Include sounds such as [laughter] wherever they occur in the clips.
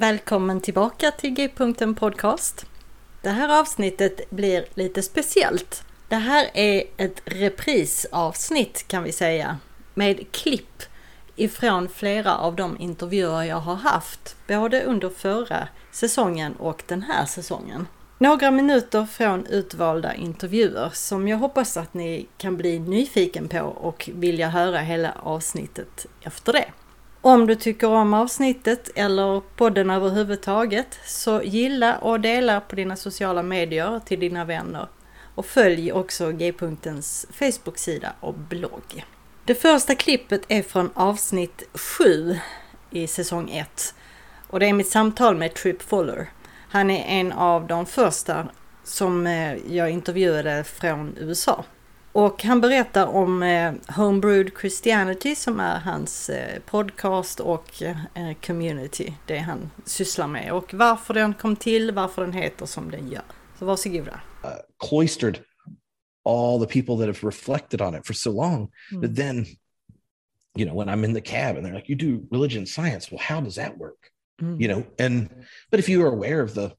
Välkommen tillbaka till G-punkten Podcast. Det här avsnittet blir lite speciellt. Det här är ett reprisavsnitt kan vi säga med klipp ifrån flera av de intervjuer jag har haft både under förra säsongen och den här säsongen. Några minuter från utvalda intervjuer som jag hoppas att ni kan bli nyfiken på och vilja höra hela avsnittet efter det. Om du tycker om avsnittet eller podden överhuvudtaget så gilla och dela på dina sociala medier till dina vänner och följ också G-punktens Facebook-sida och blogg. Det första klippet är från avsnitt 7 i säsong 1 och det är mitt samtal med Trip Fuller. Han är en av de första som eh, jag intervjuade från USA. Och han berättar om eh, Homebrewed Christianity som är hans eh, podcast och eh, community, det han sysslar med och varför den kom till, varför den heter som den gör. Så varsågoda. Uh, cloistered all the people that have reflected on it for so long mm. that then, you know, when I'm in the cab and they're like, you do religion science, well, how does that work? Mm. You know, and but if you are aware of the,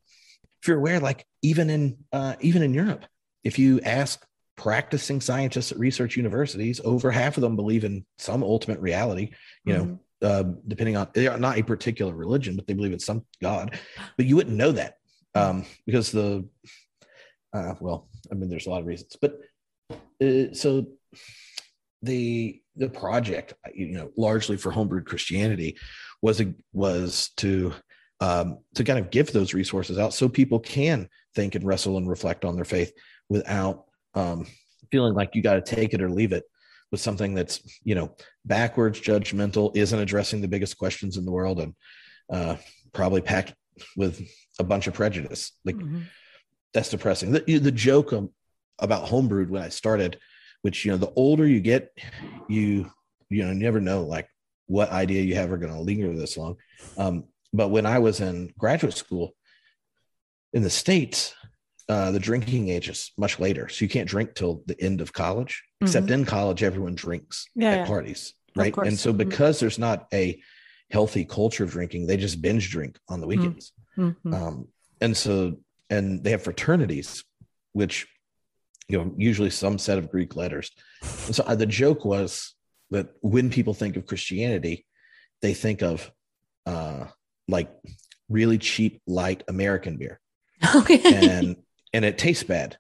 if you're aware, like even in uh, even in Europe, if you ask practicing scientists at research universities, over half of them believe in some ultimate reality, you know, mm-hmm. uh, depending on they are not a particular religion, but they believe in some God. But you wouldn't know that um, because the, uh, well, I mean, there's a lot of reasons, but uh, so the the project, you know, largely for homebrewed Christianity, was a, was to um, to kind of give those resources out so people can think and wrestle and reflect on their faith without um, feeling like you got to take it or leave it with something that's you know backwards judgmental isn't addressing the biggest questions in the world and uh, probably packed with a bunch of prejudice. Like mm-hmm. that's depressing. The, the joke about homebrewed when i started which you know the older you get you you know you never know like what idea you have are going to linger this long. Um, but when i was in graduate school in the states uh, the drinking age is much later. So you can't drink till the end of college, mm-hmm. except in college, everyone drinks yeah, at yeah. parties. Right. And so mm-hmm. because mm-hmm. there's not a healthy culture of drinking, they just binge drink on the mm-hmm. weekends. Mm-hmm. Um, and so, and they have fraternities, which, you know, usually some set of Greek letters. And so uh, the joke was that when people think of Christianity, they think of uh, like really cheap, light American beer. [laughs] Okay. And and it tastes bad.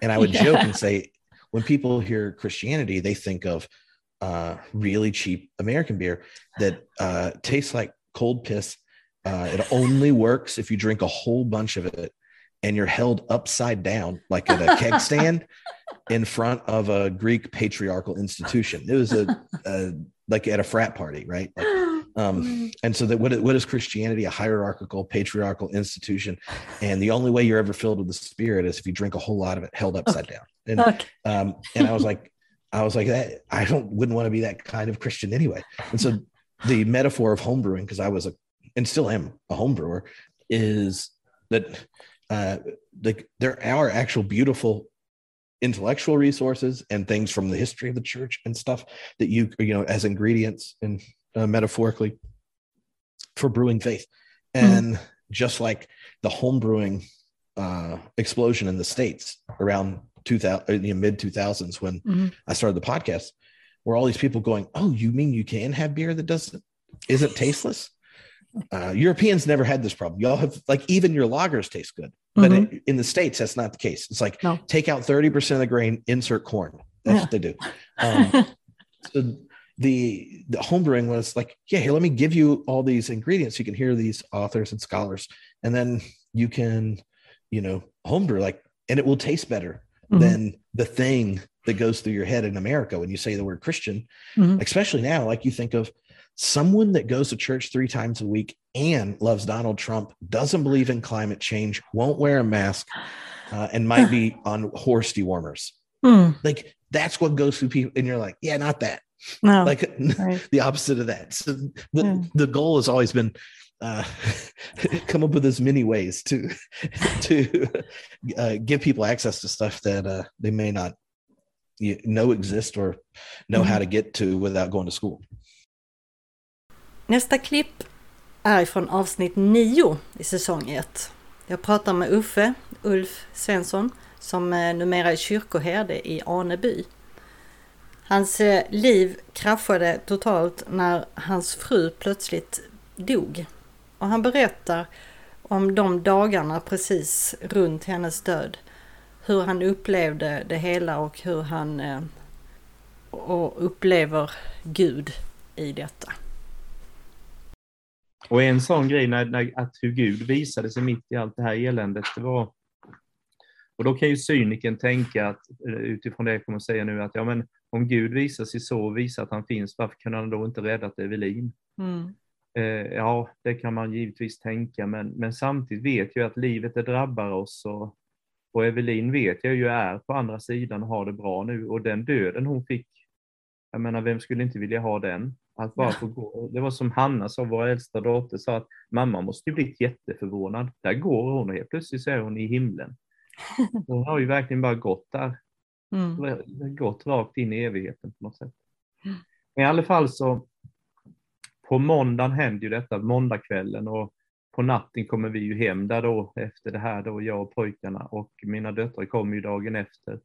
And I would yeah. joke and say, when people hear Christianity, they think of uh, really cheap American beer that uh, tastes like cold piss. Uh, it only works if you drink a whole bunch of it and you're held upside down, like at a keg [laughs] stand in front of a Greek patriarchal institution. It was a, a like at a frat party, right? Like, um, mm. and so that what, what is Christianity? A hierarchical, patriarchal institution. And the only way you're ever filled with the spirit is if you drink a whole lot of it held upside okay. down. And, okay. um, and I was like, I was like that. I don't, wouldn't want to be that kind of Christian anyway. And so the metaphor of homebrewing, because I was a, and still am a homebrewer is that, uh, like there are actual beautiful intellectual resources and things from the history of the church and stuff that you you know as ingredients and uh, metaphorically for brewing faith mm-hmm. and mm-hmm. just like the home brewing uh, explosion in the states around 2000 in the mid 2000s when mm-hmm. i started the podcast where all these people going oh you mean you can have beer that doesn't isn't tasteless uh, Europeans never had this problem. Y'all have like even your lagers taste good, but mm-hmm. in, in, the states that's not the case. It's like no. take out thirty percent of the grain, insert corn. That's yeah. what they do. [laughs] Um, so the the homebrewing was like, yeah, here, let me give you all these ingredients. You can hear these authors and scholars, and then you can, you know, homebrew like, and it will taste better mm-hmm. than the thing that goes through your head in America when you say the word Christian, mm-hmm. especially now. Like you think of someone that goes to church three times a week and loves Donald Trump, doesn't believe in climate change, won't wear a mask, uh, and might be [sighs] on horse dewormers. Mm. Like that's what goes through people, and you're like, yeah, not that. No, like [laughs] right. the opposite of that. So the, yeah. the goal has always been uh, [laughs] come up with as many ways to [laughs] to uh, give people access to stuff that uh, they may not you know exist or know mm-hmm. how to get to without going to school. Nästa klipp är från avsnitt 9 i säsong 1. Jag pratar med Uffe, Ulf Svensson, som eh, numera är kyrkoherde i Aneby. Hans eh, liv kraschade totalt när hans fru plötsligt dog. Och han berättar om de dagarna precis runt hennes död. Hur han upplevde det hela och hur han eh, och upplever Gud i detta. Och en sån grej, när, när, att hur Gud visade sig mitt i allt det här eländet, det var... Och då kan ju cyniken tänka att, eh, utifrån det jag kommer att säga nu, att ja men om Gud visar sig så och visar att han finns, varför kan han då inte räddat Evelin? Mm. Eh, ja, det kan man givetvis tänka, men, men samtidigt vet jag att livet det drabbar oss och, och Evelin vet jag ju är på andra sidan och har det bra nu och den döden hon fick, jag menar vem skulle inte vilja ha den? Att bara få gå. Det var som Hanna sa, vår äldsta dotter, sa att mamma måste ju bli jätteförvånad. Där går hon och helt plötsligt så är hon i himlen. [laughs] Hon har ju verkligen bara gått där. Mm. Gått rakt in i evigheten på något sätt. Mm. Men i alla fall så, på måndagen händer ju detta, måndagskvällen och på natten kommer vi ju hem där då efter det här då, jag och pojkarna och mina döttrar kommer ju dagen efter.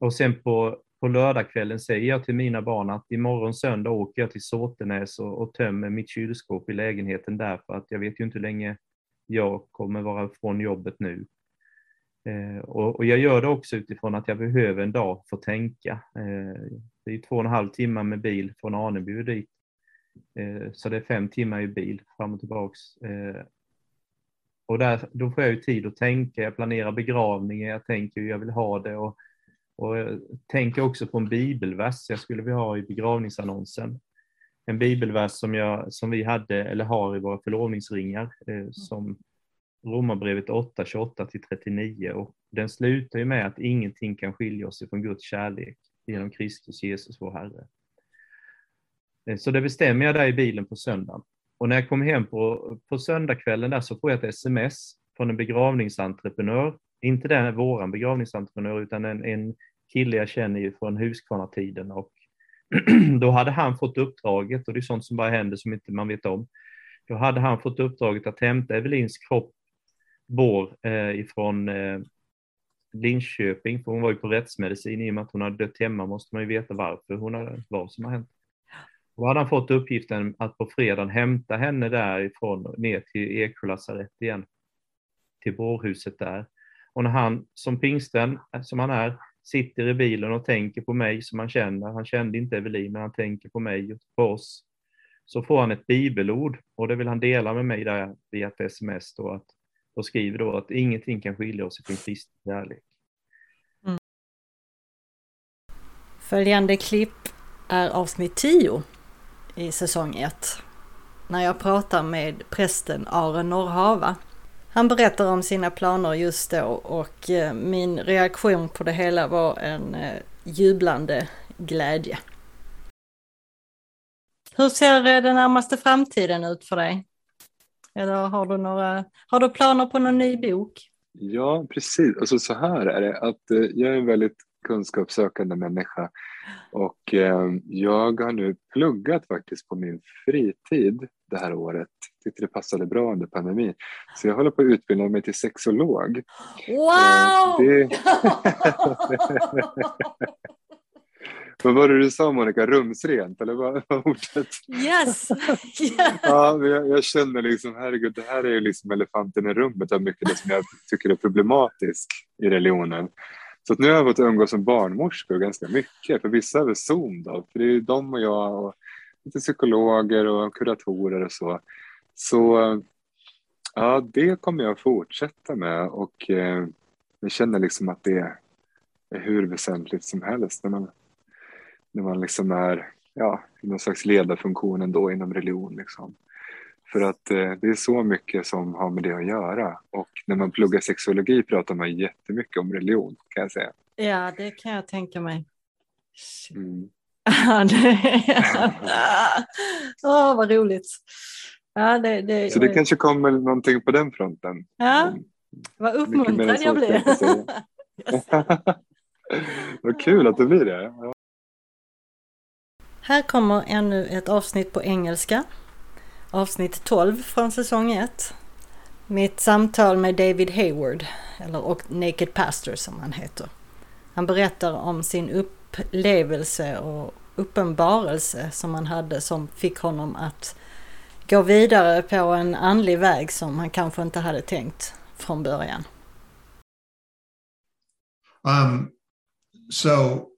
Och sen på, på lördagskvällen säger jag till mina barn att imorgon söndag åker jag till Såtenäs och, och tömmer mitt kylskåp i lägenheten där för att jag vet ju inte hur länge jag kommer vara från jobbet nu. Eh, och, och, jag gör det också utifrån att jag behöver en dag för att tänka. Eh, det är två och en halv timme med bil från Aneby dit. Eh, så det är fem timmar i bil fram och tillbaks. Och där, då får jag ju tid att tänka, jag planerar begravningen, jag tänker hur jag vill ha det och, och jag tänker också på en bibelvers jag skulle vilja ha i begravningsannonsen. En bibelvers som, jag, som vi hade eller har i våra förlovningsringar eh, som Romarbrevet 8, 28 till 39 och den slutar ju med att ingenting kan skilja oss ifrån Guds kärlek genom Kristus Jesus vår Herre. Eh, så det bestämmer jag där i bilen på söndagen. Och när jag kom hem på, på söndagskvällen där så får jag ett sms från en begravningsentreprenör. Inte den våran begravningsentreprenör utan en, en kille jag känner ju från Huskvarna-tiden. Och [clears throat] då hade han fått uppdraget, och det är sånt som bara händer som inte man vet om. Då hade han fått uppdraget att hämta Evelins kropp bår eh, ifrån eh, Linköping, för hon var ju på rättsmedicin i och med att hon hade dött hemma måste man ju veta varför hon hade, vad som har hänt. Då hade han fått uppgiften att på fredagen hämta henne därifrån ner till Eksjö lasarett igen, till bårhuset där. Och när han som pingsten, eh, som han är, sitter i bilen och tänker på mig som han känner, han kände inte Evelin, men han tänker på mig och på oss, så får han ett bibelord och det vill han dela med mig där via ett sms då, att och skriver då att ingenting kan skilja oss från Kristi kärlek. Mm. Följande klipp är avsnitt 10 i säsong 1. När jag pratar med prästen Aron Norrhava. Han berättar om sina planer just då och eh, min reaktion på det hela var en eh, jublande glädje. Hur ser eh, den närmaste framtiden ut för dig? Eller har du, några, har du planer på någon ny bok? Ja, precis. Alltså så här är det att eh, jag är en väldigt kunskapssökande människa och eh, jag har nu pluggat faktiskt på min fritid det här året. Tyckte det passade bra under pandemin. Så jag håller på att utbilda mig till sexolog. Wow! Eh, det... [laughs] [laughs] Vad var det du sa Monica, rumsrent eller vad var ordet? Yes! [laughs] Yeah. ja, jag, jag, känner liksom, herregud, det här är ju liksom elefanten i rummet av mycket det som jag tycker är problematiskt i religionen. Så nu har jag fått umgås som barnmorskor ganska mycket, för vissa över Zoom då, för det är ju de och jag och lite psykologer och kuratorer och så. Så ja, det kommer jag fortsätta med och eh, jag känner liksom att det är hur väsentligt som helst när man när man liksom är ja, i någon slags ledarfunktion ändå inom religion. Liksom. För att eh, det är så mycket som har med det att göra. Och när man pluggar sexologi pratar man jättemycket om religion kan jag säga. Ja, det kan jag tänka mig. Mm. Oh, [laughs] vad roligt. Ja, det, det, så det kanske kommer någonting på den fronten. Ja, mm. vad uppmuntrad jag blir. [laughs] [laughs] vad kul att det blir det. Här kommer ännu ett avsnitt på engelska. avsnitt 12 från säsong 1. Mitt samtal med David Hayward, eller Naked Pastor som han heter. Han berättar om sin upplevelse och uppenbarelse som han hade som fick honom att gå vidare på en andlig väg som han kanske inte hade tänkt från början. Um, so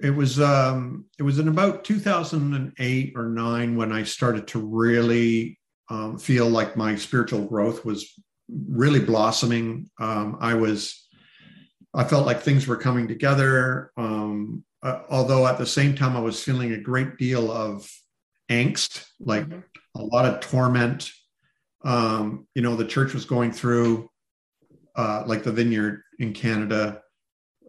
it was um, it was in about 2008 or 9 when I started to really um, feel like my spiritual growth was really blossoming. Um, I was I felt like things were coming together. Um, uh, although at the same time, I was feeling a great deal of angst, like mm-hmm. a lot of torment. Um, you know, the church was going through, uh, like the vineyard in Canada,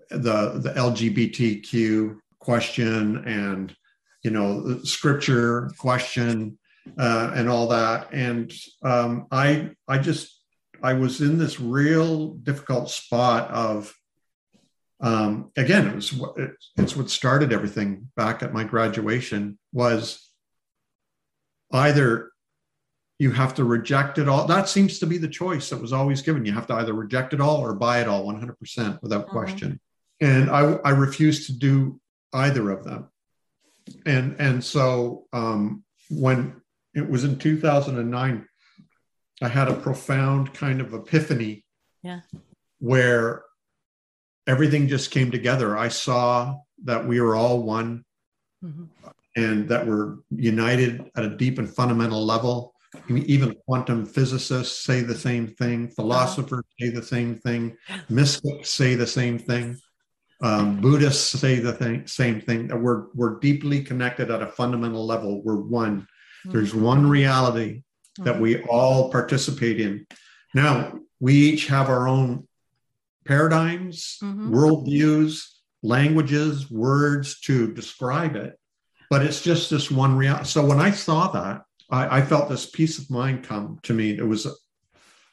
the the LGBTQ question and you know the scripture question uh, and all that. And um, I I just I was in this real difficult spot of um, again it was it's what started everything back at my graduation was either you have to reject it all that seems to be the choice that was always given you have to either reject it all or buy it all 100% without mm-hmm. question and I, I refused to do either of them and and so um, when it was in 2009 i had a profound kind of epiphany yeah where everything just came together. I saw that we are all one mm-hmm. and that we're united at a deep and fundamental level. Even quantum physicists say the same thing, philosophers say the same thing, mystics say the same thing, um, Buddhists say the thing, same thing. That we're we're deeply connected at a fundamental level. We're one. Mm-hmm. There's one reality that mm-hmm. we all participate in. Now we each have our own paradigms, mm-hmm. worldviews, languages, words to describe it. But it's just this one reality. So when I saw that, I, I felt this peace of mind come to me. It was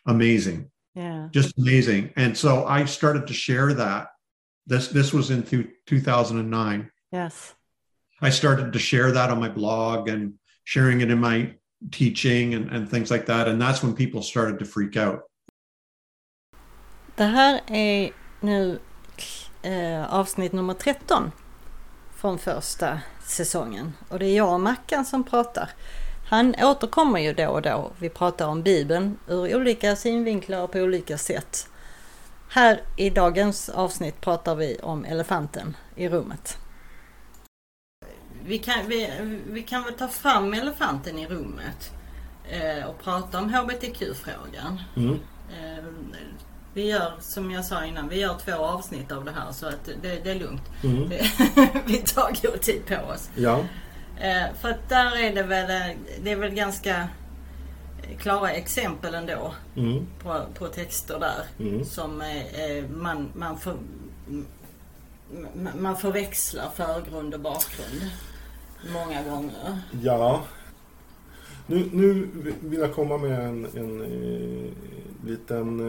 amazing. Yeah. Just amazing. And so I started to share that. This this was in 2009. Yes. I started to share that on my blog and sharing it in my teaching and, and things like that. And that's when people started to freak out. Det här är nu eh, avsnitt nummer 13 från första säsongen. Och det är jag och Mackan som pratar. Han återkommer ju då och då. Vi pratar om Bibeln ur olika synvinklar och på olika sätt. Här i dagens avsnitt pratar vi om elefanten i rummet. Vi kan, vi, vi kan väl ta fram elefanten i rummet eh, och prata om HBTQ-frågan. Mm. Eh, vi gör som jag sa innan, vi gör två avsnitt av det här så att det, det är lugnt. Mm. [laughs] vi tar god tid på oss. Ja. Eh, för att där är det väl, eh, det är väl ganska klara exempel ändå mm. på, på texter där mm. som eh, man, man, för, man förväxlar förgrund och bakgrund många gånger. Ja. Nu, nu vill jag komma med en, en, en liten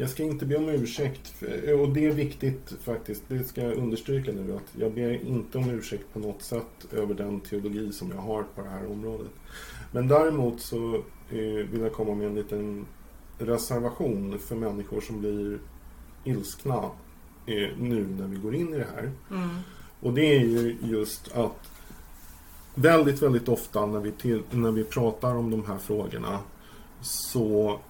jag ska inte be om ursäkt. Och det är viktigt faktiskt. Det ska jag understryka nu. Att jag ber inte om ursäkt på något sätt över den teologi som jag har på det här området. Men däremot så eh, vill jag komma med en liten reservation för människor som blir ilskna eh, nu när vi går in i det här. Mm. Och det är ju just att väldigt, väldigt ofta när vi, till, när vi pratar om de här frågorna så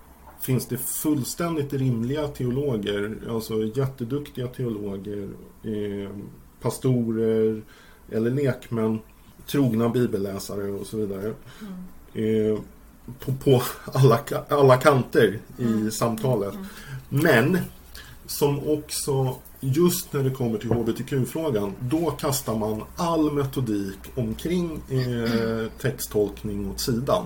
finns det fullständigt rimliga teologer, alltså jätteduktiga teologer, eh, pastorer eller lekmän, trogna bibelläsare och så vidare. Mm. Eh, på, på alla, alla kanter i mm. samtalet. Mm. Men som också, just när det kommer till hbtq-frågan, då kastar man all metodik omkring eh, texttolkning åt sidan.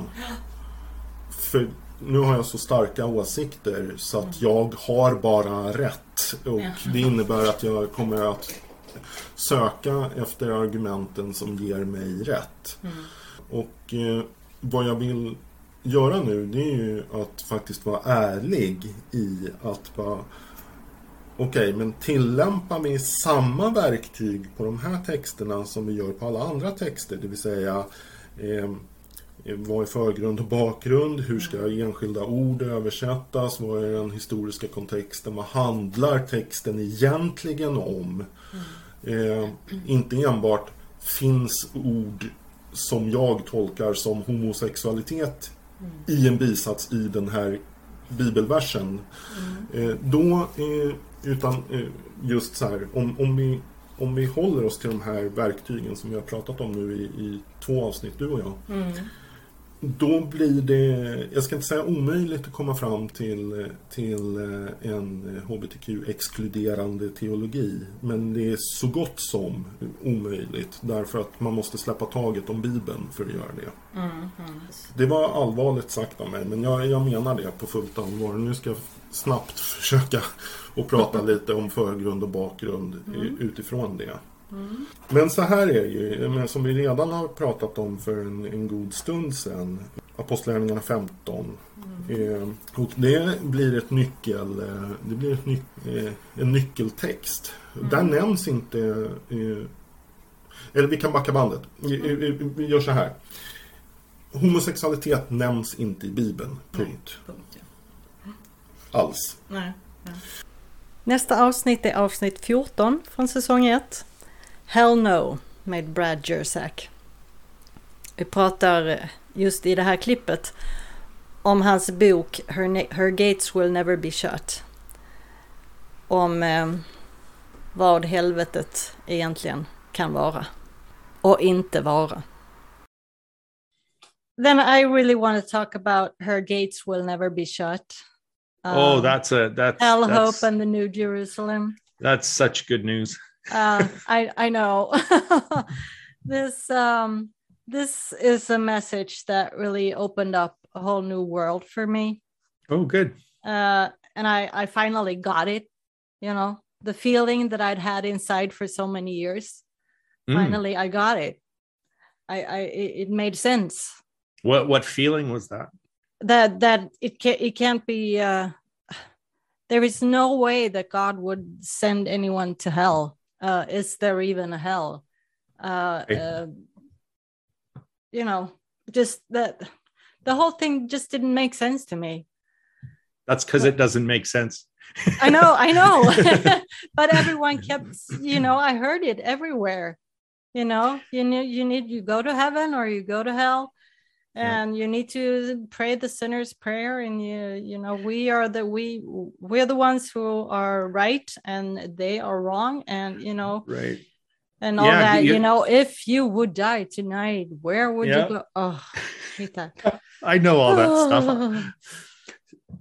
För nu har jag så starka åsikter så att jag har bara rätt. Och det innebär att jag kommer att söka efter argumenten som ger mig rätt. Mm. Och eh, vad jag vill göra nu det är ju att faktiskt vara ärlig i att bara Okej, okay, men tillämpar vi samma verktyg på de här texterna som vi gör på alla andra texter, det vill säga eh, vad är förgrund och bakgrund? Hur ska enskilda ord översättas? Vad är den historiska kontexten? Vad handlar texten egentligen om? Eh, inte enbart finns ord som jag tolkar som homosexualitet i en bisats i den här bibelversen. Eh, då, eh, utan eh, just så här, om, om, vi, om vi håller oss till de här verktygen som vi har pratat om nu i, i två avsnitt, du och jag. Då blir det, jag ska inte säga omöjligt att komma fram till, till eh, en hbtq-exkluderande teologi. Men det är så gott som omöjligt därför att man måste släppa taget om Bibeln för att göra det. Det var allvarligt sagt av mig men jag, jag menar det på fullt allvar. Nu ska jag snabbt [laughs] försöka att prata [laughs] lite om förgrund och bakgrund i- utifrån det. Men så här är det ju, men som vi redan har pratat om för en, en god stund sedan. Apostlagärningarna 15. Eh, och det blir ett nyckel, eh, det blir ett nyc, eh, en nyckeltext. Där nämns inte, eller vi kan backa bandet. Vi, gör så här. Homosexualitet nämns inte i Bibeln, punkt. Punkt, ja. Alls. Nej. Nästa avsnitt är avsnitt 14 från säsong 1. Hell No med Brad Jersak. Vi pratar eh, just i det här klippet om hans bok Her, Her Gates Will Never Be Shut. Om eh, vad helvetet egentligen kan vara och inte vara. Then I really want to talk about Her Gates Will Never Be Shut. oh, Um, that's a that's Hell, that's, Hope, and the New Jerusalem. that's such good news. Uh, I I know [laughs] this um this is a message that really opened up a whole new world for me. Oh, good. Uh, and I I finally got it. You know the feeling that I'd had inside for so many years. Mm. Finally, I got it. I I it, it made sense What what feeling was that? that that it can it can't be. Uh, [sighs] there is no way that God would send anyone to hell. Uh, is there even a hell? Uh, uh, you know, just that the whole thing just didn't make sense to me. That's because it doesn't make sense. I know, I know, [laughs] [laughs] but everyone kept, you know, I heard it everywhere. You know, you need you need you go to heaven or you go to hell, Yeah. and you need to pray the sinner's prayer. And you you know we are the we we're the ones who are right and they are wrong, and you know Right. and all Yeah, that. You, you- know, if you would die tonight, where would Yeah. you go? Oh, hate that. [laughs] I know all that stuff. [sighs]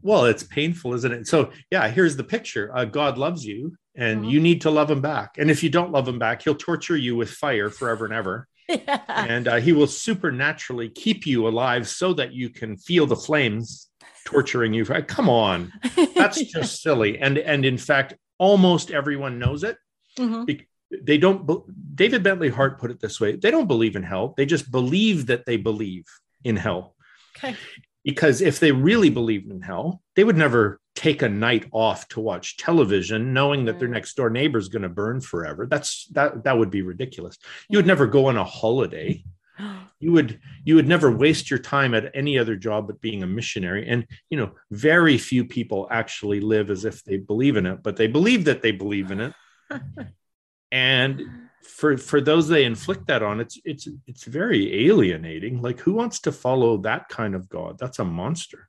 Well, it's painful, isn't it? So, yeah, here's the picture. Uh, God loves you, and Mhm. you need to love him back. And if you don't love him back, he'll torture you with fire forever and ever. Yeah. and uh, he will supernaturally keep you alive so that you can feel the flames torturing you. Come on, that's [laughs] just silly. And and in fact, almost everyone knows it. Mhm. They don't. David Bentley Hart put it this way: they don't believe in hell. They just believe that they believe in hell. Okay. Because if they really believed in hell, they would never take a night off to watch television, knowing that their Mm. next door neighbor is going to burn forever. That's that. That would be ridiculous. You would never go on a holiday [gasps] you would you would never waste your time at any other job but being a missionary and you know very few people actually live as if they believe in it but they believe that they believe in it [laughs] and for for those they inflict that on it's it's it's very alienating. Like who wants to follow that kind of god? That's a monster.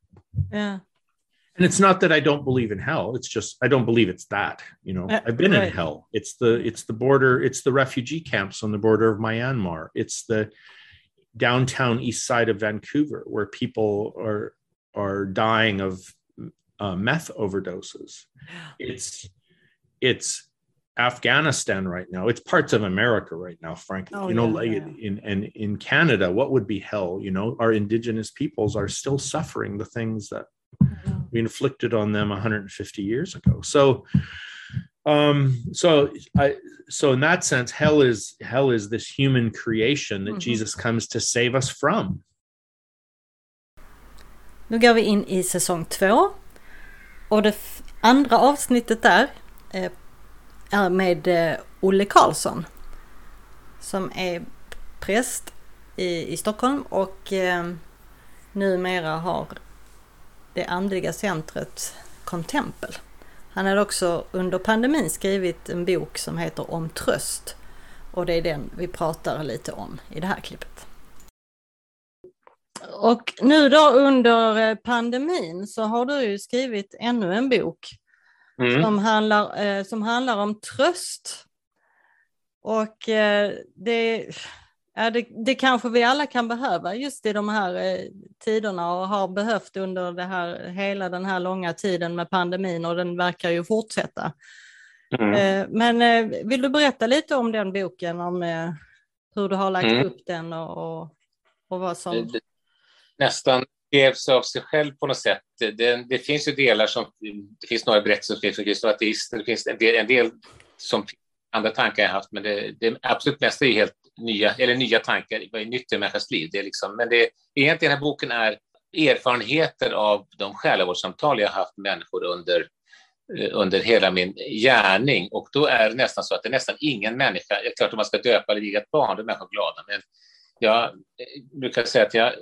Yeah. and it's not that i don't believe in hell. It's just i don't believe it's that you know? Uh, i've been right. in hell. It's the it's the border it's the refugee camps on the border of myanmar. It's the downtown east side of vancouver where people are are dying of uh, meth overdoses. It's it's afghanistan right now it's parts of america right now frankly Oh, you know yeah, like yeah. in and in canada what would be hell you know our indigenous peoples are still suffering the things that we inflicted on them 150 years ago so um so i so in that sense hell is hell is this human creation that Mhm. jesus comes to save us from Nu går vi in i säsong två. Och det andra avsnittet där eh, är med eh, Olle Karlsson. Som är präst i, i Stockholm och eh, numera har det andliga centret Contempel. Han har också under pandemin skrivit en bok som heter Om tröst och det är den vi pratar lite om i det här klippet. Och nu då under eh, pandemin så har du ju skrivit ännu en bok mm. som, handlar, eh, som handlar om tröst. Och eh, det, ja, det, det kanske vi alla kan behöva just i de här eh, tiderna och har behövt under det här, hela den här långa tiden med pandemin och den verkar ju fortsätta. Mm. Eh, men eh, vill du berätta lite om den boken, om hur du har lagt mm. upp den och, och, och vad som... Det, nästan sig av sig själv på något sätt. Det, det, finns ju delar som, det finns några berättelser som skrivs för kristna ateister, det finns en del, en del som andra tankar jag haft, men det, det absolut mesta är helt nya, eller nya tankar, vad är nytt i människans liv? Det är liksom, men det, egentligen den här boken är erfarenheter av de själavårdssamtal jag haft med människor under, eh, under hela min gärning. Och då är det nästan så att det är nästan ingen människa, det är klart om man ska döpa eller viga ett barn, då är människor glada, men jag eh, brukar säga att jag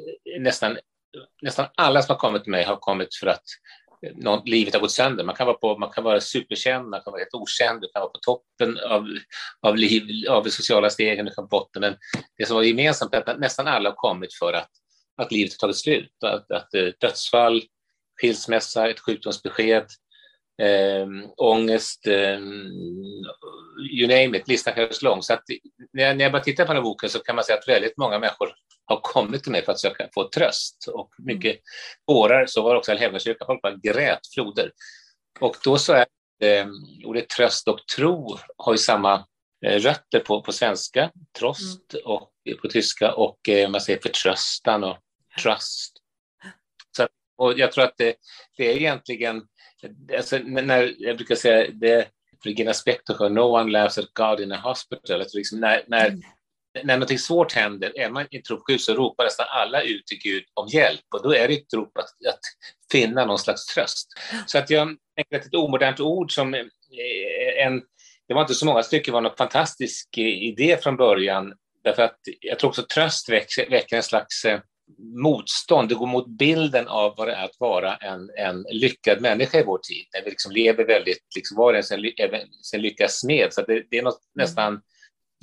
nästan, nästan alla som har kommit till mig har kommit för att eh, någon, livet har gått sönder. Man kan vara, på, man kan vara superkänd, man kan vara helt okänd, du kan vara på toppen av, av, liv, av de sociala stegen, du kan på botten. Men det som var gemensamt är att nästan alla har kommit för att, att livet har tagit slut. Att, att eh, dödsfall, skilsmässa, ett sjukdomsbesked, eh, ångest, eh, you name it, listan kan göras lång. Så att när, jag, när jag bara tittar på den här boken så kan man säga att väldigt många människor har kommit till mig för att söka få tröst och mycket mm. tårar. Så var det också i Helgakyrkan, folk bara grät floder. Och då så är eh, ordet tröst och tro har ju samma eh, rötter på, på svenska, trost, mm. och på tyska och eh, man säger förtröstan och trust. Så, och jag tror att det, det är egentligen alltså, när jag brukar säga det, Regina Spektor No one laughs at God in a hospital. Alltså liksom när, när, mm. När något svårt händer, är man i ett tropsjukhus så ropar nästan alla ut till Gud om hjälp och då är det ett rop att, att finna någon slags tröst. Så att jag tänker att ett omodernt ord som eh, en, det var inte så många stycken, var något fantastisk idé från början, därför att jag tror också tröst väcker, väcker en slags eh, motstånd, det går mot bilden av vad det är att vara en, en lyckad människa i vår tid, när vi liksom lever väldigt, liksom var och en sen, sen lyckas med. Så det, det, är något mm. nästan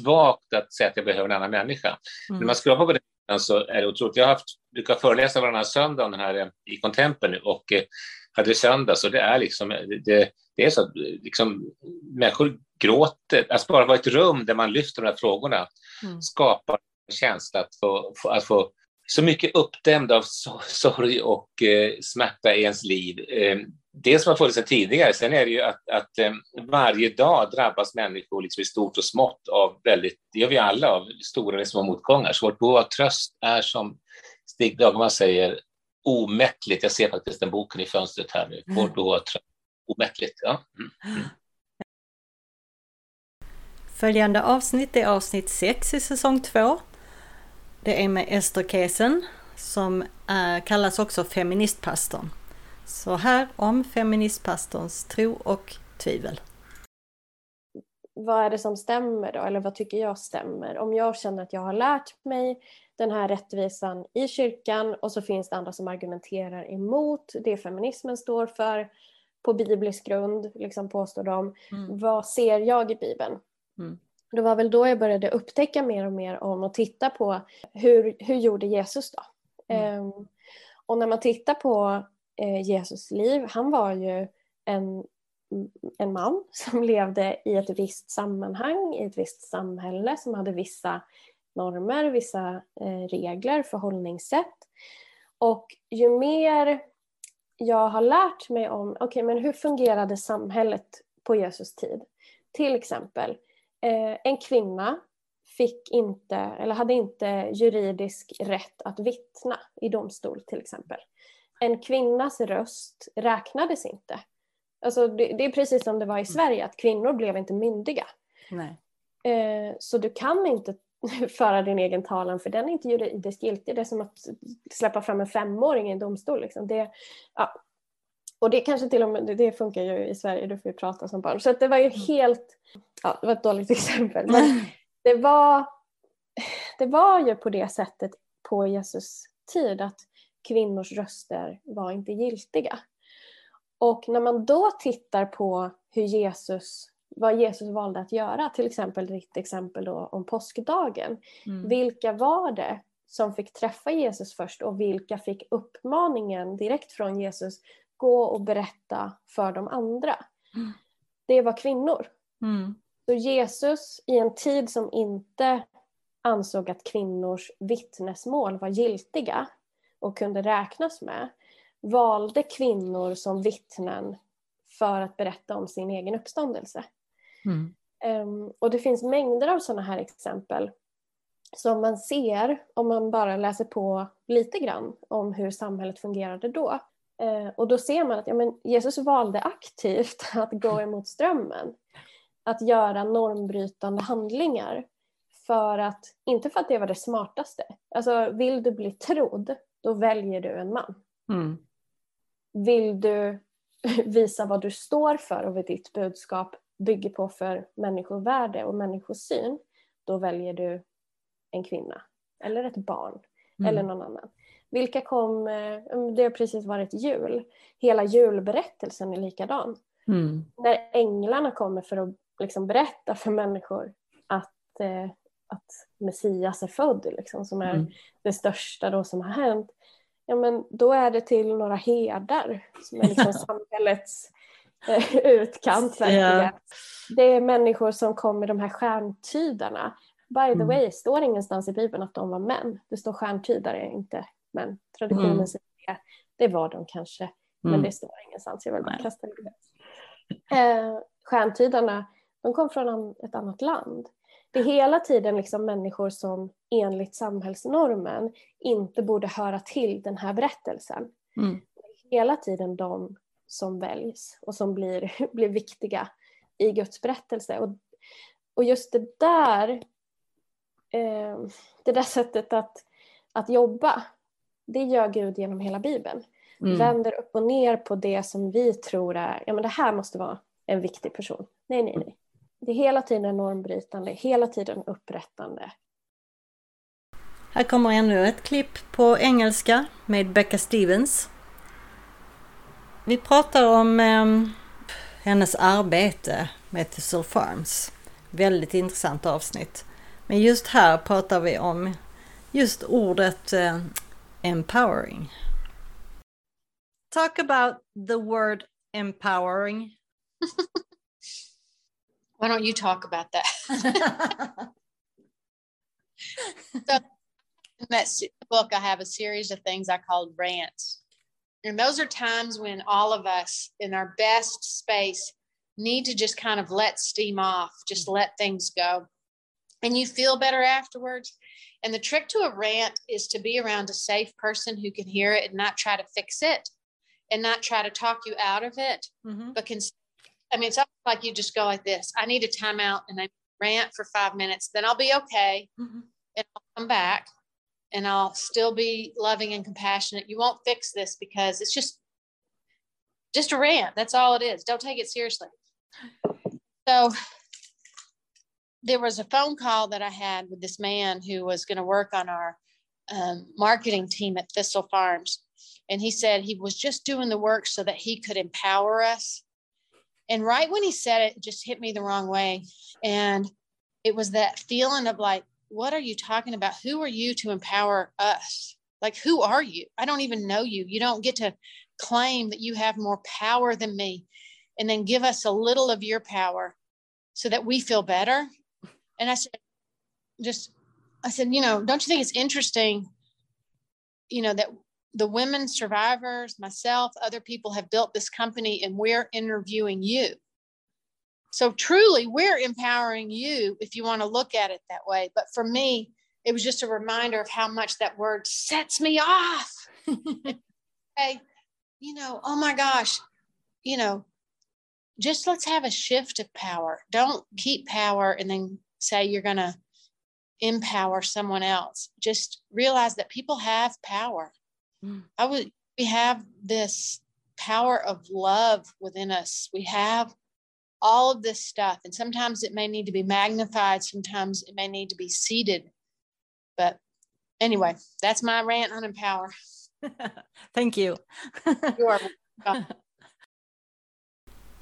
svagt att säga att jag behöver en annan människa. Mm. När man skrapar på den så är det otroligt. Jag har haft, brukar föreläsa varannan söndag om den här eh, i Contempen nu och eh, hade söndag, så det är liksom, det, det är så att liksom, människor gråter, att bara vara i ett rum där man lyfter de här frågorna mm. skapar en känsla att få, att få så mycket uppdämd av sorg och eh, smärta i ens liv. Eh, det som har funnits sedan tidigare, sen är det ju att, att eh, varje dag drabbas människor liksom i stort och smått av väldigt, det gör vi alla, av stora eller små motgångar. Så vårt behov av tröst är som Stig Dagerman säger, omättligt. Jag ser faktiskt den boken i fönstret här nu. Vårt behov av tröst, omättligt. Ja. Mm. Mm. Följande avsnitt är avsnitt 6 i säsong 2 det är med Ester Kesen som är, kallas också feministpastorn. Så här om feministpastorns tro och tvivel. Vad är det som stämmer då? Eller vad tycker jag stämmer? Om jag känner att jag har lärt mig den här rättvisan i kyrkan och så finns det andra som argumenterar emot det feminismen står för på biblisk grund, liksom påstår de. Mm. Vad ser jag i Bibeln? Mm. Det var väl då jag började upptäcka mer och mer om och titta på hur, hur gjorde Jesus då? Mm. Um, och när man tittar på Eh, Jesus liv, han var ju en, en man [laughs] som levde i ett visst sammanhang, i ett visst samhälle som hade vissa normer, vissa eh, regler, förhållningssätt. Och ju mer jag har lärt mig om, okej okay, men hur fungerade samhället på Jesus tid? Till exempel, eh, en kvinna fick inte, eller hade inte juridisk rätt att vittna i domstol till exempel. En kvinnas röst räknades inte. Alltså det, det är precis som det var i mm. Sverige, att kvinnor blev inte myndiga. Nej. Eh, så du kan inte [laughs] föra din egen talan för den är inte juridiskt giltig. Det är som att släppa fram en femåring i en domstol. Liksom. Det, ja. Och det kanske till och med, det funkar ju i Sverige, du får ju prata som barn. Så det var ju mm. helt ja, det var ett dåligt [laughs] exempel. Men det var, det var ju på det sättet på Jesus tid att kvinnors röster var inte giltiga. Och när man då tittar på hur Jesus, vad Jesus valde att göra, till exempel ditt exempel då om påskdagen. Mm. Vilka var det som fick träffa Jesus först och vilka fick uppmaningen direkt från Jesus, gå och berätta för de andra. Mm. Det var kvinnor. Mm. Så Jesus i en tid som inte ansåg att kvinnors vittnesmål var giltiga och kunde räknas med, valde kvinnor som vittnen för att berätta om sin egen uppståndelse. Mm. Um, och det finns mängder av sådana här exempel som man ser om man bara läser på lite grann om hur samhället fungerade då. Uh, och då ser man att ja, men Jesus valde aktivt [laughs] att gå emot strömmen. Att göra normbrytande handlingar. För att, inte för att det var det smartaste. Alltså vill du bli trodd, då väljer du en man. Mm. Vill du [laughs] visa vad du står för och vad ditt budskap bygger på för människovärde och människosyn, då väljer du en kvinna eller ett barn mm. eller någon annan. Vilka kom, eh, det har precis varit jul, hela julberättelsen är likadan. Mm. När änglarna kommer för att liksom berätta för människor att, eh, att Messias är född, liksom, som är mm. det största då som har hänt, ja men då är det till några herdar som är liksom [laughs] samhällets eh, utkant. Ja. Det är människor som kom med de här stjärntydarna. By the mm. way, står ingenstans i Bibeln att de var män. Det står stjärntydare, inte män. Traditionen mm. säger det. Det var de kanske, mm. men det står ingenstans. Jag vill bara kasta det. Eh, stjärntydarna, de kom från ett annat land det är hela tiden liksom människor som enligt samhällsnormen inte borde höra till den här berättelsen. Mm. Hela tiden de som väljs och som blir, [laughs] blir viktiga i Guds berättelse. Och, och just det där, eh, det där sättet att, att jobba, det gör Gud genom hela Bibeln. Mm. Vänder upp och ner på det som vi tror är, ja men det här måste vara en viktig person. Nej, nej, nej. Det är hela tiden normbrytande, hela tiden upprättande. Här kommer ännu ett klipp på engelska med Becca Stevens. Vi pratar om eh, hennes arbete med Thistle Farms. Väldigt intressant avsnitt. Men just här pratar vi om just ordet eh, empowering. Talk about the word empowering. [laughs] Why don't you talk about that? [laughs] so, in that book, I have a series of things I called rants. And those are times when all of us in our best space need to just kind of let steam off, just let things go. And you feel better afterwards. And the trick to a rant is to be around a safe person who can hear it and not try to fix it and not try to talk you out of it, mm-hmm. but can I mean, it's like you just go like this. I need a timeout and I rant for five minutes, then I'll be okay. Mm-hmm. And I'll come back and I'll still be loving and compassionate. You won't fix this because it's just just a rant. That's all it is. Don't take it seriously. So there was a phone call that I had with this man who was going to work on our um, marketing team at Thistle Farms. And he said he was just doing the work so that he could empower us and right when he said it, it just hit me the wrong way. And it was that feeling of like, what are you talking about? Who are you to empower us? Like, who are you? I don't even know you. You don't get to claim that you have more power than me and then give us a little of your power so that we feel better. And I said, just, I said, you know, don't you think it's interesting, you know, that the women survivors, myself, other people have built this company and we're interviewing you. So truly, we're empowering you if you want to look at it that way. But for me, it was just a reminder of how much that word sets me off. [laughs] hey, you know, oh my gosh, you know, just let's have a shift of power. Don't keep power and then say you're going to empower someone else. Just realize that people have power. I would we have this power of love within us. We have all of this stuff. And sometimes it may need to be magnified, sometimes it may need to be seated. But anyway, that's my rant on empower. [laughs] Thank you. You are. [laughs]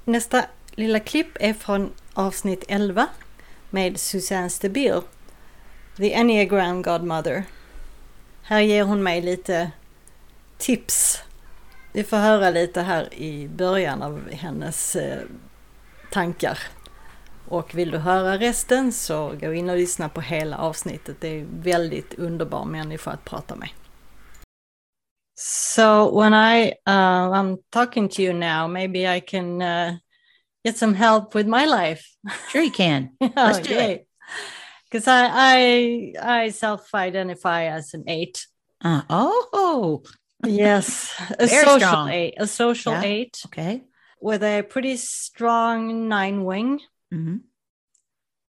Nästa lilla klipp är från avsnitt 11 med Susanne Stabile, The Enneagram Godmother. Här ger hon mig lite tips. Vi får höra lite här i början av hennes eh, tankar. Och vill du höra resten så gå in och lyssna på hela avsnittet. Det är en väldigt underbar människa att prata med. So when I uh, I'm talking to you now, maybe I can uh, get some help with my life. Sure, you can. [laughs] Let's do it. Because I I I self-identify as an eight. Uh, oh, Yes, [laughs] a Very social strong. eight, a social Yeah. eight okay. with a pretty strong nine wing. hmm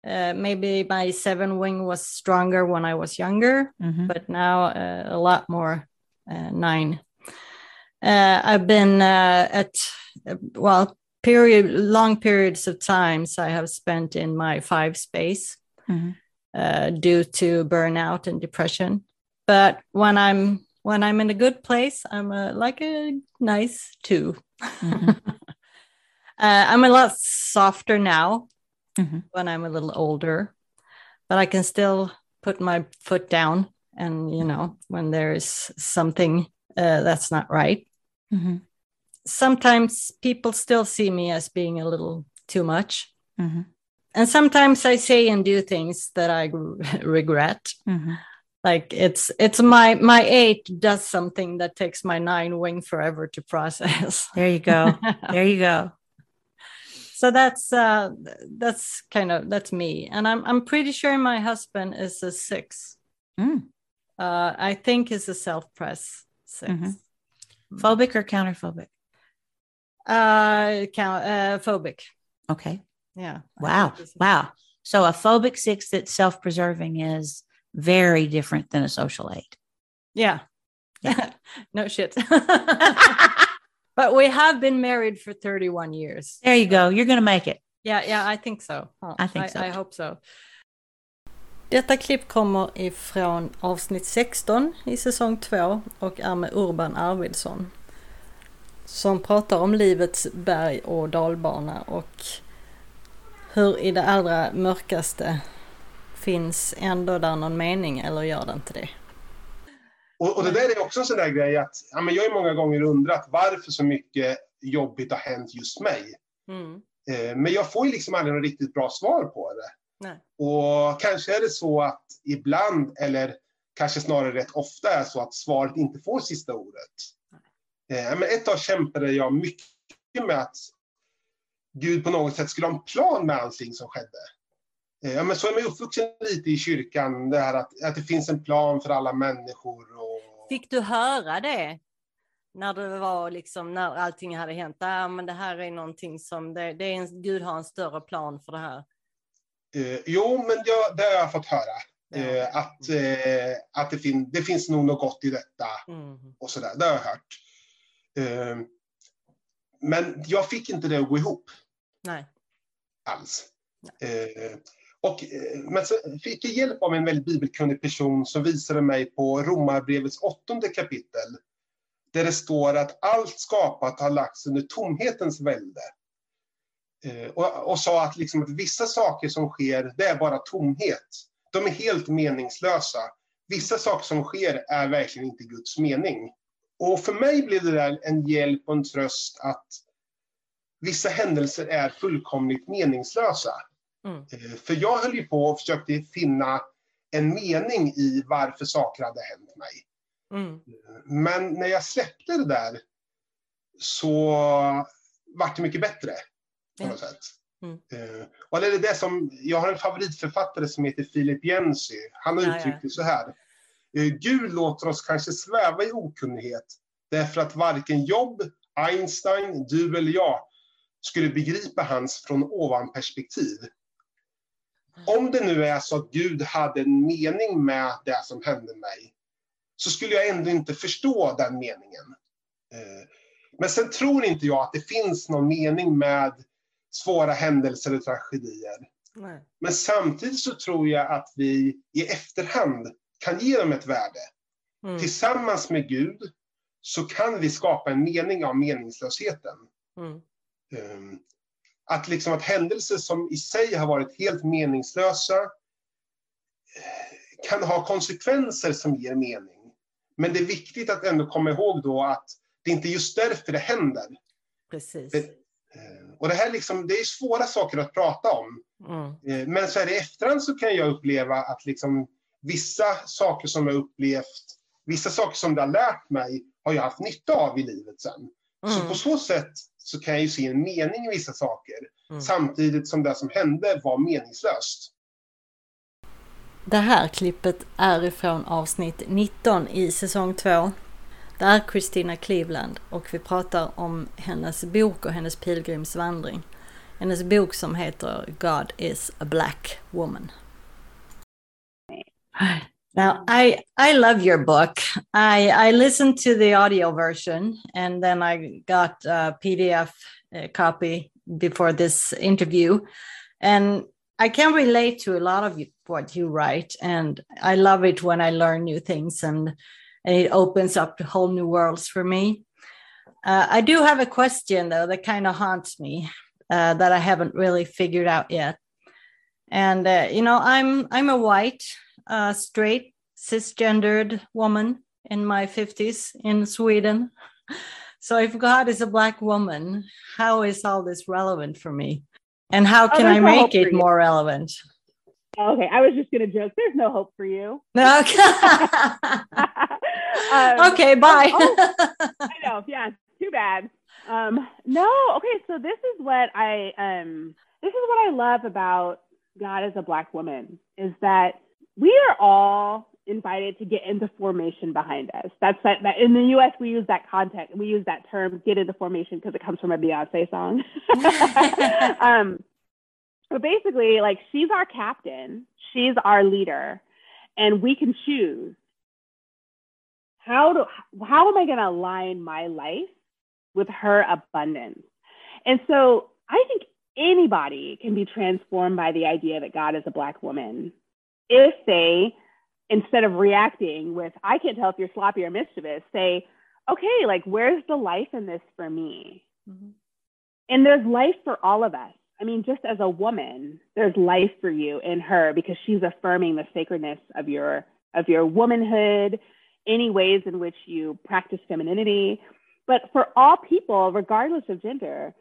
Uh, maybe my seven wing was stronger when I was younger, hmm but now uh, a lot more uh, nine. Uh, I've been uh, at uh, well period long periods of times I have spent in my five space Mhm. uh, due to burnout and depression. But when I'm when I'm in a good place, I'm a, like a nice 2 Mhm. [laughs] uh, I'm a lot softer now Mhm. when I'm a little older, but I can still put my foot down. And, you know, when there's something uh, that's not right, hmm sometimes people still see me as being a little too much. hmm And sometimes I say and do things that I [laughs] regret. Like it's it's my my eight does something that takes my nine wing forever to process. There you go. [laughs] there you go. so that's uh that's kind of that's me and i'm i'm pretty sure my husband is a six Mm. uh i think is a self-press 6 Mhm. Phobic or counterphobic? uh count uh phobic Okay. yeah Wow. Wow. So a phobic six that's self preserving is very different than a social aid. yeah yeah. [laughs] no shit [laughs] but we have been married for 31 years There you go. You're going to make it. Yeah, yeah, I think so. Huh. I think so. I hope so. Detta klipp kommer ifrån avsnitt 16 i säsong 2 och är med Urban Arvidsson. Som pratar om livets berg och dalbana och hur i det allra mörkaste finns ändå där någon mening eller gör det inte det? Och, och det där är också en sån där grej att ja, men jag har många gånger undrat varför så mycket jobbigt har hänt just mig. Mm. Eh, men jag får ju liksom aldrig något riktigt bra svar på det. Nej. Och kanske är det så att ibland, eller kanske snarare rätt ofta är så att svaret inte får sista ordet. Eh, men ett tag kämpade jag mycket med att Gud på något sätt skulle ha en plan med allting som skedde. Eh, Ja, men så är man ju uppvuxen lite i kyrkan, det här att, att det finns en plan för alla människor. Och, Fick du höra det? När det var liksom, när allting hade hänt. Ja, men det här är någonting som, det, det är en, Gud har en större plan för det här. Eh, jo, men jag, det har jag fått höra. Ja. Eh, att eh, att det, fin det finns nog något gott i detta Mm. och sådär. Det har jag hört. Eh, men jag fick inte det att gå ihop Nej. alls. Eh, och, eh, men så fick jag hjälp av en väldigt bibelkunnig person som visade mig på Romarbrevets åttonde kapitel. Där det står att allt skapat har lagts under tomhetens välde. Eh, och, och sa att, liksom att vissa saker som sker, det är bara tomhet. De är helt meningslösa. Vissa saker som sker är verkligen inte Guds mening. Och för mig blev det där en hjälp och en tröst att vissa händelser är fullkomligt meningslösa. Mm. Eh, För jag höll ju på och försökte finna en mening i varför saker hade hänt mig. Mm. Men när jag släppte det där så vart det mycket bättre. På något sätt. Mm. Eh, Och det är det som, jag har en favoritförfattare som heter Philip Jensi. Han har uttryckt det så här. Eh, Gud låter oss kanske sväva i okunnighet därför att varken Jobb, Einstein, du eller jag skulle begripa hans från ovan perspektiv. Om det nu är så att Gud hade en mening med det som hände mig, så skulle jag ändå inte förstå den meningen. Eh, Men sen tror inte jag att det finns någon mening med svåra händelser och tragedier. Nej. Men samtidigt så tror jag att vi i efterhand kan ge dem ett värde. Mm. Tillsammans med Gud så kan vi skapa en mening av meningslösheten. Mm. Um, att, liksom att händelser som i sig har varit helt meningslösa eh, kan ha konsekvenser som ger mening. Men det är viktigt att ändå komma ihåg då att det är inte just därför det händer. Precis. Det, eh, och det här liksom, det är svåra saker att prata om. Mm. Eh, Men så här i efterhand så kan jag uppleva att liksom vissa saker som jag upplevt, vissa saker som det har lärt mig, har jag haft nytta av i livet sen. Så Mm. på så sätt så kan jag ju se en mening i vissa saker, Mm. samtidigt som det som hände var meningslöst. Det här klippet är ifrån avsnitt 19 i säsong 2. Det är Christina Cleveland och vi pratar om hennes bok och hennes pilgrimsvandring. Hennes bok som heter God is a black woman. Now, I I love your book. I I listened to the audio version and then I got a PDF uh, copy before this interview, and I can relate to a lot of what you write, and I love it when I learn new things and, and it opens up whole new worlds for me. Uh, I do have a question though that kind of haunts me uh, that I haven't really figured out yet. And uh, you know, I'm I'm a white, uh, straight, cisgendered woman in my fifties in Sweden. So if God is a black woman, how is all this relevant for me? And how Oh, can I there's no make it more relevant? Okay, I was just gonna joke. There's no hope for you. [laughs] [laughs] Um, okay, bye. oh, [laughs] I know. Yeah, too bad. Um, no. Okay, so this is what I um, this is what I love about God as a black woman is that we are all invited to get into formation behind us. That's that, that in the U.S. we use that context. We use that term "get into formation" because it comes from a Beyonce song. [laughs] [laughs] um, but basically, like she's our captain, she's our leader, and we can choose how do how am I going to align my life with her abundance? And so I think anybody can be transformed by the idea that God is a black woman if they instead of reacting with I can't tell if you're sloppy or mischievous, say, okay, like where's the life in this for me? Mm-hmm. And there's life for all of us. I mean, just as a woman, there's life for you in her because she's affirming the sacredness of your of your womanhood, any ways in which you practice femininity. But for all people, regardless of gender,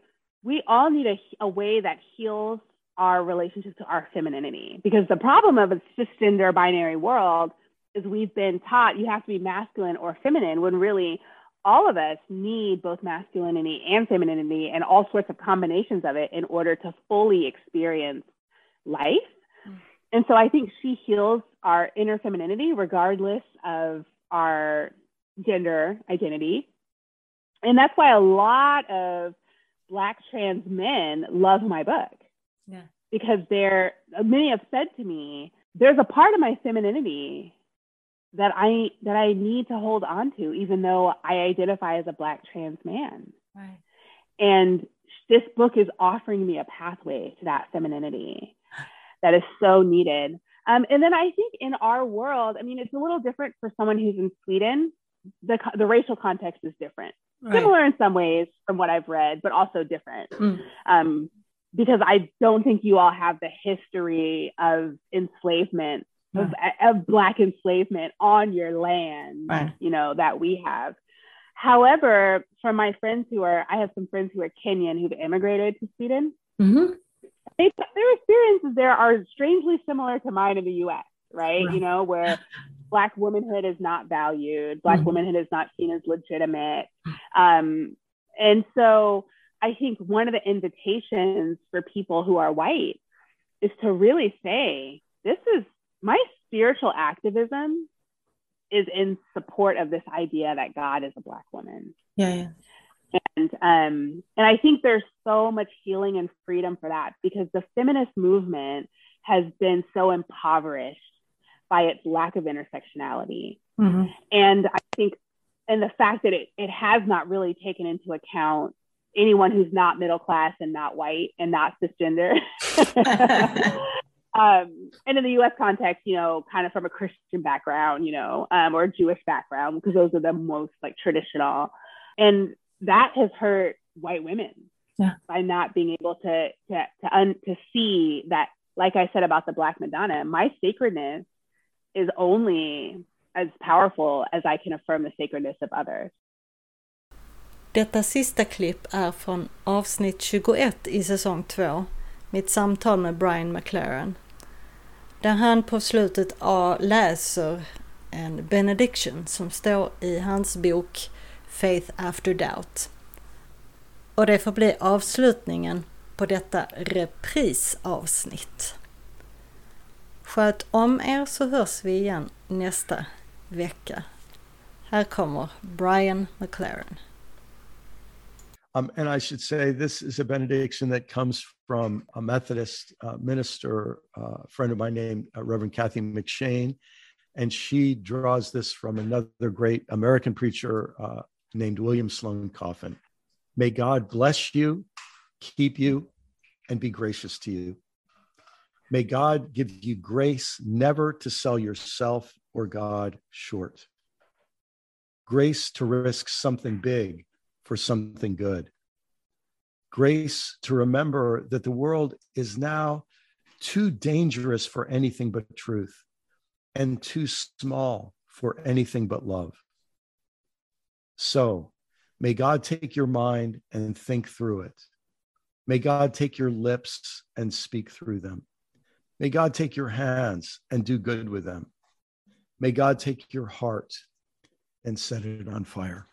we all need a, a way that heals our relationship to our femininity. Because the problem of a cisgender binary world is we've been taught you have to be masculine or feminine when really all of us need both masculinity and femininity and all sorts of combinations of it in order to fully experience life. Mm. And so I think she heals our inner femininity regardless of our gender identity. And that's why a lot of Black trans men love my book Yeah. because they're, many have said to me, there's a part of my femininity that I that I need to hold on to, even though I identify as a black trans man. Right. And this book is offering me a pathway to that femininity that is so needed. Um, and then I think in our world, I mean, it's a little different for someone who's in Sweden. The, the racial context is different, Right. similar in some ways from what I've read, but also different. Mm. Um, because I don't think you all have the history of enslavement, of, of Black enslavement on your land, Right. you know, that we have. However, for my friends who are, I have some friends who are Kenyan who've immigrated to Sweden. Mhm. They, their experiences there are strangely similar to mine in the US, right? Right. You know, where Black womanhood is not valued, Black Mhm. womanhood is not seen as legitimate. Um, and so I think one of the invitations for people who are white is to really say, this is my spiritual activism is in support of this idea that God is a Black woman Yeah, yeah. and um and i think there's so much healing and freedom for that because the feminist movement has been so impoverished by its lack of intersectionality Mhm. and i think and the fact that it, it has not really taken into account anyone who's not middle class and not white and not cisgender [laughs] [laughs] um, and in the U.S. context, you know, kind of from a Christian background, you know, um, or a Jewish background, because those are the most like traditional, and that has hurt white women Yeah. by not being able to to to, un, to see that, like I said about the Black Madonna, my sacredness is only as powerful as I can affirm the sacredness of others. Detta sista klipp är från avsnitt 21 i säsong 2, mitt samtal med Brian McLaren. Där han på slutet läser en benediction som står i hans bok Faith After Doubt. Och det får bli avslutningen på detta reprisavsnitt. Sköt om er så hörs vi igen nästa vecka. Här kommer Brian McLaren. Um, and I should say this is a benediction that comes from a Methodist uh, minister, uh, friend of mine named uh, Reverend Kathy McShane. And she draws this from another great American preacher uh, named William Sloane Coffin. May God bless you, keep you, and be gracious to you. May God give you grace never to sell yourself or God short. Grace to risk something big for something good. Grace to remember that the world is now too dangerous for anything but truth and too small for anything but love. So may God take your mind and think through it. May God take your lips and speak through them. May God take your hands and do good with them. May God take your heart and set it on fire.